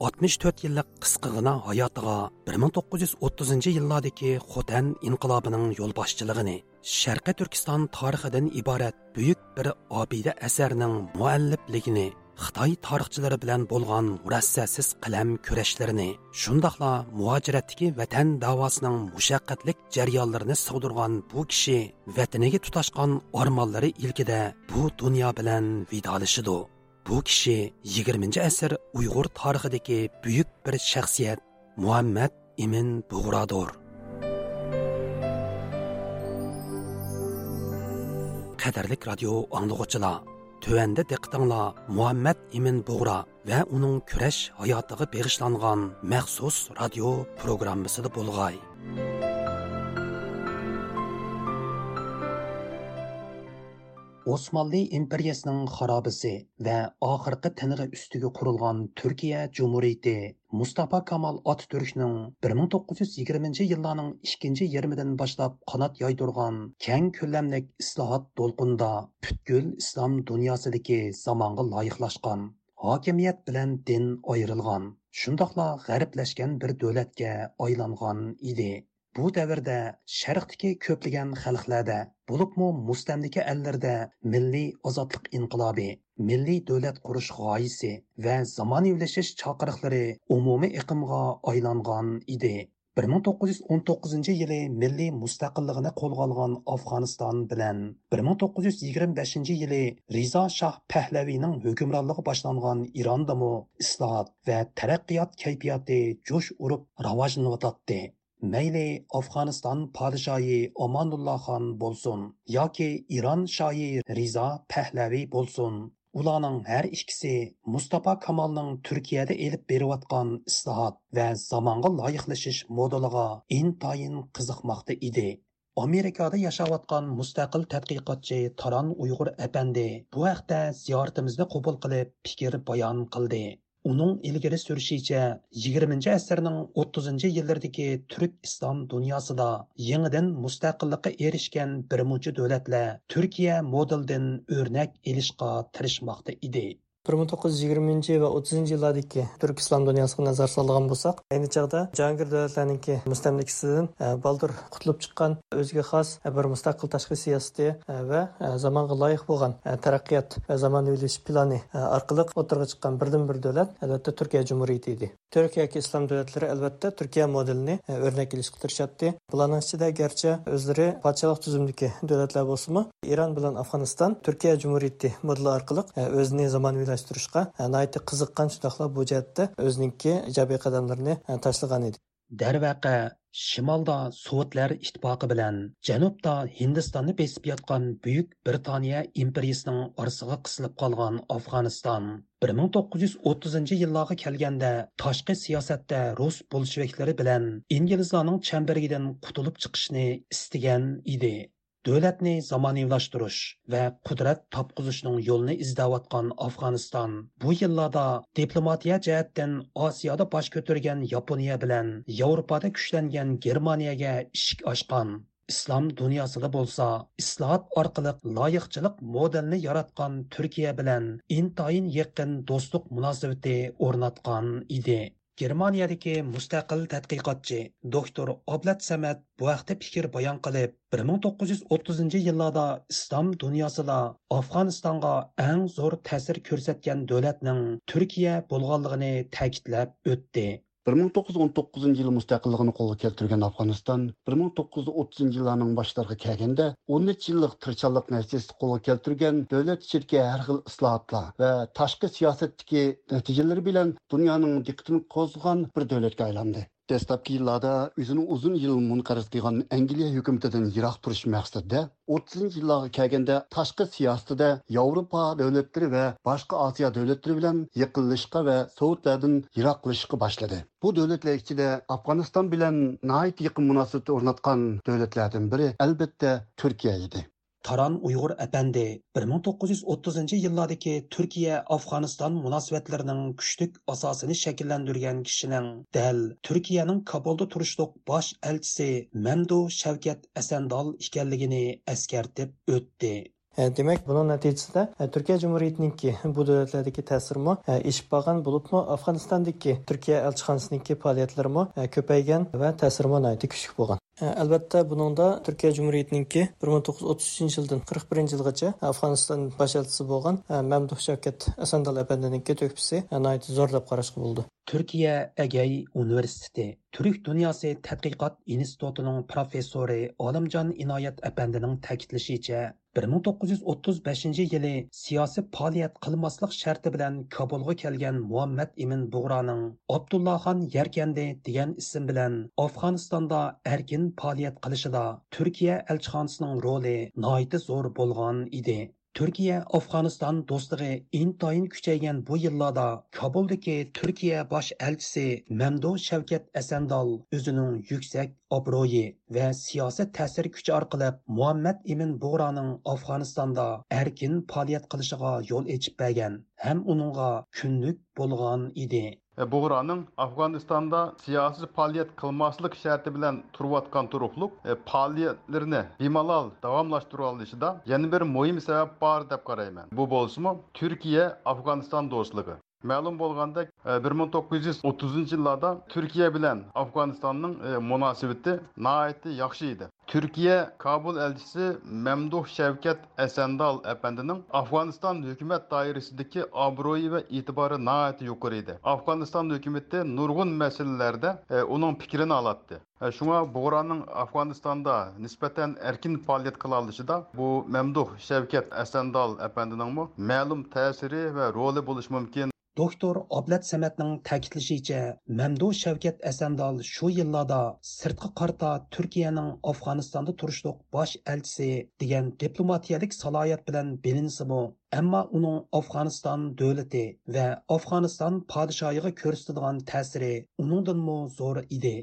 64 yillik qisqigina hayotiga 1930 yillardagi Xotan inqilobining yo'lboshchiligini Sharqi Turkiston tarixidan iborat buyuk bir obida asarning muallifligini Xitoy tarixchilari bilan bo'lgan murassasiz qalam kurashlarini, shundoqla muhojiratdagi vatan davosining mushaqqatlik jarayonlarini sig'dirgan bu kishi vataniga tutashgan ormonlari ilkida bu dunyo bilan vidolishidu. Bu kishi 20 asr Uyg'ur tarixidagi buyuk bir shaxsiyat Muhammad Imin Bug'rodir. Qadarlik radio anglag'uchilar tuanda diqtinglar Muhammad Imin Бугра va uning kurash hayotiga beg'ishlangan maxsus radio programmasida bo'lg'ay Osmanlı imperiyasining xarobasi va oxirgi tinig'i ustiga qurilgan Turkiya Cumhuriyeti Mustafa Kamal Atatürkning 1920 yillarning ikkinchi yarmidan boshlab qanot yoydirgan keng ko'lamlik islohot to'lqinida butkul islom dunyosidagi zamonga loyiqlashgan hokimiyat bilan din ayrilgan shundoqla g'arblashgan bir davlatga aylangan edi. Bu davrda sharqdagi ko'plagan xalqlarda bo'libmi mustamlika allarda milliy ozodlik inqilobi milliy davlat qurish g'oyisi va zamonaviylashish chaqiriqlari umumiy iqimga aylangan edi. 1919 yili milliy mustaqilligini qo'lga olgan afg'oniston bilan 1925 yili rizo shoh pahlaviyning hukmronligi boshlangan irondamu islohot va taraqqiyot kayfiyati jo'sh urib rivojlanayotdi. Mayli afg'oniston podshoyi omonulloh xon bo'lsin yoki iron shoyi rizo pahlaviy bo'lsin. Ularning har ikkisi mustafa kamolning turkiyada elib berayotgan islohot va zamonga loyiqlashish modeliga intayin qiziqmoqda edi. Amerikada yashayotgan mustaqil tadqiqotchi taron uyg'ur apandi bu haqda ziyoratimizni qabul qilib fikr bayon qildi. Uning ilgari surishicha 20 asrning 30 yillardagi turk islom dunyosida yangidan mustaqillikqa erishgan birmuncha davlatlar turkiya modelidan o'rnak ilishga tirishmoqda edi 1920 va 30 yillardagi turk islom dunyosiga nazar solgan bo'lsak ayni chog'da jahongir davlatlarniki mustamlikasidan baldur qutulib chiqqan o'ziga xos bir mustaqil tashqi siyosati va zamonga loyiq bo'lgan taraqqiyot va zamonaviylashish plani orqali o'tirg'a chiqqan birdan bir davlat albatta turkiya jumuriyati edi turkiya yoki islom davlatlari albatta turkiya modelini o'rnak qilishga tirishadi bularning ichida garchi o'zlari podshohlik tuzumdagi davlatlar bo'lsinmi eron bilan afg'oniston turkiya jumuriyati modeli orqali o'zini zamonaviylash rasmiylashtirishga e, nihoyatda qiziqqan shundoqla bu jihatda o'ziniki ijobiy qadamlarni e, tashlagan edi. Darvaqa shimolda sovetlar ittifoqi bilan janubda hindistonni besib yotgan buyuk britaniya imperiyasining orsig'i qisilib qolgan afg'oniston. 1930 yillarga kelganda tashqi siyosatda rus bolsheviklari bilan inglizlarning chambaridan qutulib chiqishni istagan edi. Davlatni zamoniylashtirish va qudrat topqizishning yo'lini izlayotgan afg'oniston bu yillarda diplomatiya jihatdan osiyoda bosh ko'targan yaponiya bilan yevropada kuchlangan germaniyaga ishik ochgan islom dunyosida bo'lsa islohot orqali loyiqchilik modelini yaratgan turkiya bilan intoyin yaqin do'stlik munosabati o'rnatgan edi. Germaniyadagi mustaqil tadqiqotchi doktor oblat samad bu haqda fikr bayon qilib 1930 yillarda islom dunyosida afg'onistonga eng zo'r ta'sir ko'rsatgan davlatning turkiya bo'lganligini ta'kidlab o'tdi. 1919 yılı müstakilligini qo'lga keltirgan Afg'oniston 1930 yillarning boshlariga kelganda 13 yillik tirchanlik natijasida qo'lga keltirgan davlat ichidagi har xil islohotlar va tashqi siyosatdagi natijalari bilan dunyoning diqqatini qo'zg'agan bir davlatga aylandi. Dastlabki yillarda o'zini uzun yil munqaris qilgan angliya hukumatidan yiroq turish maqsadida o'ttizinchi yillarga kelganda tashqi siyosatida yevropa davlatlari va boshqa osiyo davlatlari bilan yaqinlashishga va sovetlardan yiroqlashishga boshladi. Bu davlatlar ichida afg'oniston bilan nihoyat yaqin munosabat o'rnatgan davlatlardan biri albatta turkiya edi. Taran Uyg'ur әпәнде 1930 yillardagi Turkiya Afg'oniston munosabatlarining kuchlik asosini shakllantirgan kishining dal Turkiyaning Kabulda turishliq bosh elchisi Mamdu Shavkat Asandol ekanligini eskartib o'tdi. E, demak buning natijasida e, turkiya jumhuriyatiniki bu davlatlardagi ta'sirmi eshib qolgan bo'libmi afg'onistondagi turkiya elchixonasiniki faoliyatlarimi e, ko'paygan va ta'sirmi kuchli bo'lgan buningda turkiya jumhuriyatiniki bir ming to'qqiz yuz o'ttiz uchinchi yildan qirq birinchi yilgacha afg'oniston bosh elchisi bo'lgan mamduh shavkat asandal apandiniki to'kpisi zo'r deb qarashga bo'ldi turkiya agay universiteti turk dunyosi tadqiqot institutining professori olimjon inoyat apandining ta'kidlashicha 1935 yili siyosiy faoliyat qilmaslik sharti bilan Kabulga kelgan Muhammad Imin Bug'roning Abdullaxon Yarkandi degan ism bilan Afg'onistonda erkin faoliyat qilishida Turkiya elchixonasining roli nihoyat zo'r bo'lgan edi. Türkiye Afganistan dostluğu intoyin kuchaygan bu yıllarda Kabul'daki Türkiye baş elçisi Mamdo Şevket Esendal özünün yüksek obro'yi ve siyaset ta'sir küçü orqali Muhammed Emin Bug'roning Afganistan'da erkin faoliyat kılışıga yo'l içip bəgən, hem onunla kunlik bo'lgan idi. Buğra'nın Afganistan'da siyasi faaliyet kılmaslık şartı bilen turvatkan turukluk e, faaliyetlerini bimalal davamlaştırılışıda yeni bir muhim sebep var dep qarayman. Bu bolsumu Türkiye Afganistan dostluğu. Ma'lum bo'lgandek 1930 yillarda Turkiya bilan Afg'onistonning munosabati nihoyatda yaxshi edi. Turkiya Kabul elchisi Mamduh Shavkat Asandal apandining Afg'oniston hukumat doirasidagi obro'yi va e'tibori nihoyatda yuqori edi. Afg'oniston hukumati nurg'un masalalarda uning fikrini oladi. Shunga Bo'g'ronning Afg'onistonda nisbatan erkin faoliyat qila olishida bu Mamduh Shavkat Asandal apandining ma'lum ta'siri va roli bo'lishi mumkin. Doktor Ablat Samatning ta'kidlashicha, Mamdu Shavkat Asandal shu yillarda sirtqi qarta Turkiyaning Afg'onistonda turishliq bosh elchisi degan diplomatiyalik salohiyat bilan bilinsimi, ammo uning Afg'oniston davlati va Afg'oniston podshohiga ko'rsatadigan ta'siri мо zo'r edi.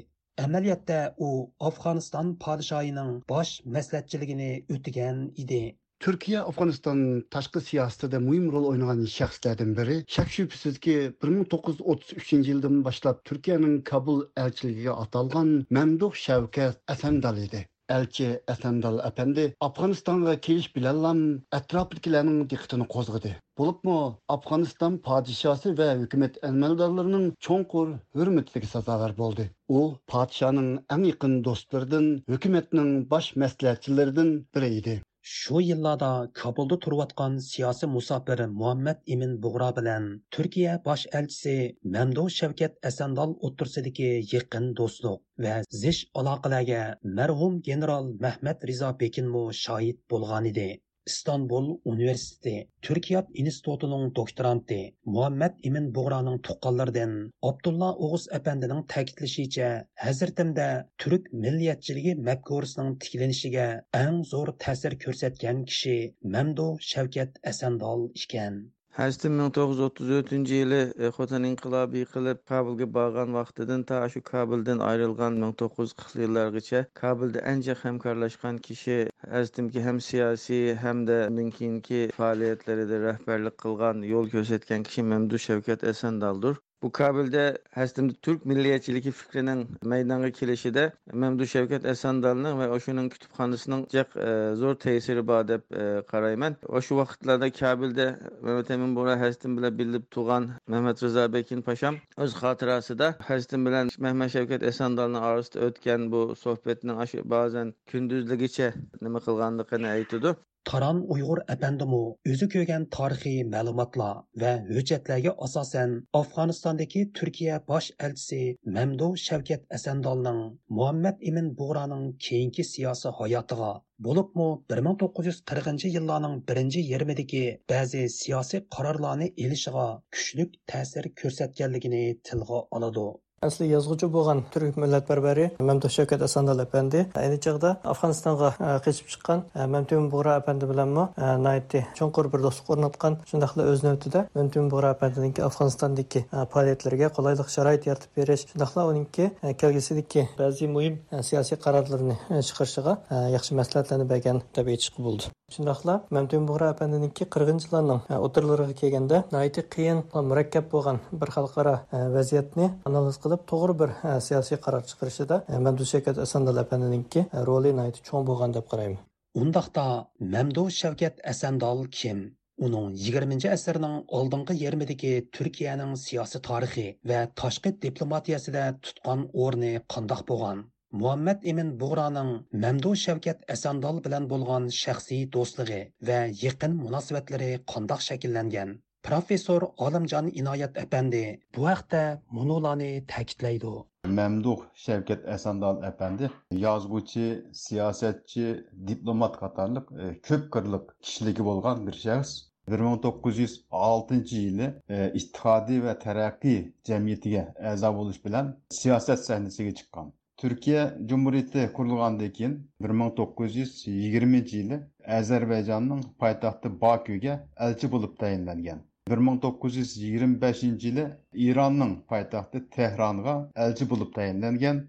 Amaliyotda u Afg'oniston podshohining bosh maslahatchiligini o'tagan edi. Türkiye Afganistan taşkı siyasette de mühim rol oynayan şahslardan biri. Şak şüphesiz ki 1933 yıldan başlap Türkiye'nin Kabul elçiliği atalgan Memduh Şevket Esendal idi. Elçi Esendal Efendi Afganistan'a keliş bilenlam etrafıdakilerin dikkatini kozgadı. Bulup mu Afganistan padişası ve hükümet elmeldarlarının çonkur hürmetlik sazalar oldu. O padişanın en yakın dostlarından, hükümetinin baş məsləhətçilərindən biri idi. Shu yillarda Kabulda turayotgan siyosiy musofir Muhammad Imin Bug'ro bilan Turkiya bosh elchisi Mamdu Shavkat Asandal o'tirsidagi yaqin do'stlik va zish aloqalarga marhum general Mahmad Rizo Bekinmu shohid bo'lgan edi. İstanbul Üniversitesi Türkiye İnstitutu'nun doktoranti Muhammed İmin Buğra'nın tuqqanlardan Abdullah Oğuz Efendi'nin ta'kidlashicha hazirtimda Türk milliyetçiligi mafkurasining tiklanishiga eng zo'r ta'sir ko'rsatgan kishi Mamdu Shavkat Asandol ekan. Həcdə 1934-cü ili e, Xotan inqilabı yıxılıb Kabilgə bağlan vaxtıdan ta şu Kabildən ayrılğan 1940-cı illər keçə Kabildə əncə həmkarlaşqan kişi həzdim ki həm siyasi həm də mümkünki fəaliyyətlərdə rəhbərlik qılğan, yol göstərən kişi Məmdu Şəvkət Əsəndaldır. Bu Kabil'de aslında Türk milliyatchiligi fikrinin meydana kelishida mamdu Şevket Esendal'ın ve Oşu'nun kutubxonasining cek e, zor tesiri var deb e, qarayman. o'sha vaqtlarda vaxtlarda Kabil'de Mehmet Bora Həzretin bile bilip tug'an Mehmet Rıza Bekin Paşam öz hatırası da Həzretin bilen Mehmet Şevket Esendal'ın arasında bu sohbetinin bazen kunduzligicha nima qilganligini aytidi. Taran Uyg'ur әпәндімі өзі көген тарихи мәліматлар va hujjatlarga asosan Afg'onistondagi Turkiya bosh elchisi Mamdu Shavkat Asandolning Muhammad Ibn Bug'roning keyingi siyosiy hayotiga bo'libmi 1940 yillarning birinchi yarmidagi ba'zi siyosiy qarorlarni elishiga kuchlik ta'sir ko'rsatganligini tilga oladi. Asli yozuvchi bo'lgan turk millatparvari mamduh shavkat asandal apandi ayni chog'da afg'onistonga e, qechib chiqqan e, mamtun bug'ra apandi bilanmi e, nayti cho'nqur bir do'stlik o'rnatgan shundoqla o'z navbatida mamtun bug'ra apandiniki afg'onistondagi faoliyatlariga qulaylik sharoit yaratib berish shundoqla uniki kelgusidagi ba'zi muhim siyosiy qarorlarni chiqarishiga yaxshi maslahatlarni bergan deb aytishga bo'ldi. Shundoqla mamtun bug'ra apandiniki qirg'inchilarning e, o'tirlariga kelganda nayti qiyin e, murakkab bo'lgan bir xalqaro e, vaziyatni analiz qilib to'g'ri bir siyosiy qaror chiqarishida mamduh shavkat asandal apandininki roli cho'ng bo'lgan deb qarayman. Undaqda mamduh shavkat asandol kim? Uning 20 asrning oldingi yarmidagi turkiyaning siyosiy tarixi va tashqi diplomatiyasida tutgan o'rni qandoq bo'lgan? Muhammad emin bug'roning mamdu shavkat asandol bilan bo'lgan shaxsiy do'stligi va yaqin munosabatlari qandoq shakllangan professor olimjon inoyat apandi bu haqda munolani ta'kidlaydi mamduh shavkat Esandal apandi yozuvchi siyosatchi diplomat qatorliq e, ko'p qirliq kishiligi bo'lgan bir shaxs bir ming to'qqiz yuz oltinchi yili e, ittihodiy va taraqqiy jamiyatiga a'zo bo'lish bilan siyosat sahnasiga chiqqan Түркия Жұмбуретті құрылғанды екен 1920 жылы Әзербайжанның пайтақты Бакуге әлчі болып дайындалген. 1925 жылы Иранның пайтақты Техранға әлчі болып дайындалген.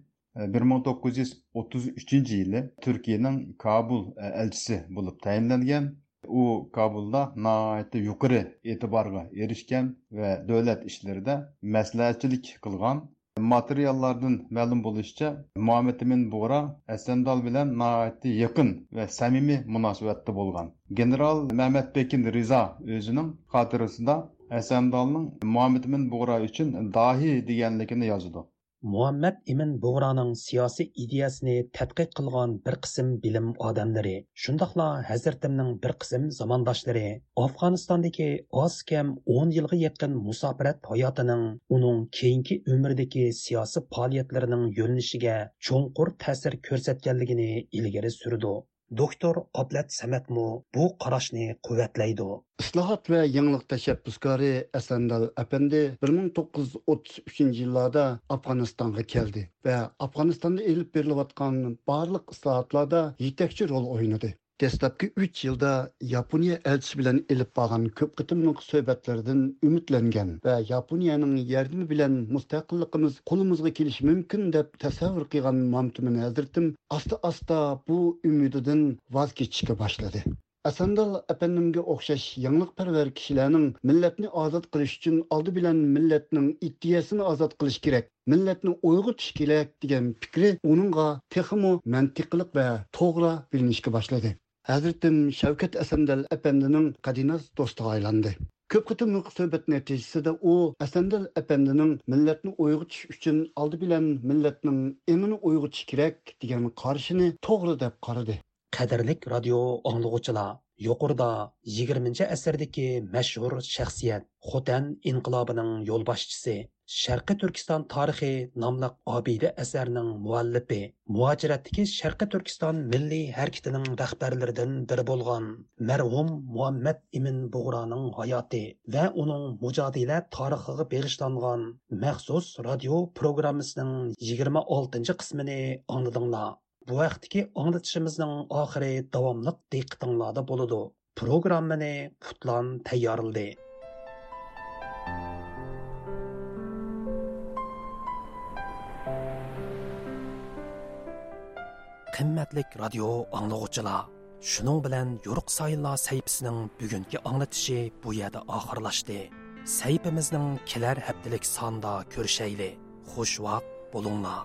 1933 жылы Түркияның Кабул әлчісі болып дайындалген. О, Кабулда наайты юқыры етібарға ерішкен вә дөләт ішілерді мәсләтчілік қылған materiallardan ma'lum bo'lishicha muhammad amin bug'ra asandol bilan nihoyatda yaqin va samimiy munosabatda bo'lgan general mamat bekin rizo o'zining xotirasida asandolning muhammad amin bug'ra uchun dohiy deganligini yozadi Muhammed imin bug'roning siyosiy ideyasini tadqiq qilgan bir qism bilim odamlari shundoqla hazratimning bir qism zamondoshlari afg'onistondagi oz kam o'n yilga yaqin musofirat hayotining uning keyingi umridagi siyosiy faoliyatlarining yo'linishiga cho'nqur ta'sir ko'rsatganligini ilgari surdi. Doktor Ablat Samatmu bu qarashni quvvatlaydi. Islohot va yangilik tashabbuskori Asandal apandi 1933 yillarda Afg'onistonga keldi va Afg'onistonda ilib berilayotgan barliq islohotlarda yetakchi rol o'ynadi. Dastlabki uch yilda yaponiya elchisi bilan ilib borgan ko'p qitimliq suhbatlardan umidlangan va yaponiyaning yordami bilan mustaqilligimiz qo'limizga kelishi mumkin deb tasavvur qilgan mamtumin hazratim asta asta bu umididan voz kechishga boshladi. Asandal apandimga o'xshash yangliqparvar kishilarning millatni ozod qilish uchun oldi bilan millatning iddiyasini ozod qilish kerak millatni uyg'otish kerak degan fikri uningga texmu mantiqliq va to'g'ri bilinishga boshladi. Hazretim Shavkat Asandal apandining qadinas do'stiga aylandi. Ko'p qitimliq suhbat natijasida u Asandal apandining millatni uyg'otish uchun алды bilan millatning emini uyg'otish kerak degan qarashini to'g'ri deb qaradi. Qadrlik radio anglag'uchilar, yuqorida 20 asrdagi mashhur shaxsiyat Xotan inqilobining yo'lboshchisi Sharqi Turkiston tarixi nomli obida asarning muallifi, muajiratdagi Sharqi Turkiston milliy harakatining rahbarlaridan biri bo'lgan marhum Muhammad ibn Bug'roning hayoti va uning mujodila tarixiga bag'ishlangan maxsus radio programmasining 26 qismini angladinglar. Bu vaqtdagi anglatishimizning oxiri davomli diqqatinglarda bo'ladi. Programmani Putlan tayyorladi. Qimmatlik radio anglag'uchilar shuning bilan yo'ruq sayillar sayfisining bugungi anglatishi bu yerda oxirlashdi. Sayfimizning kelar haftalik sonda ko'rishayli xush vaqt bo'linglar.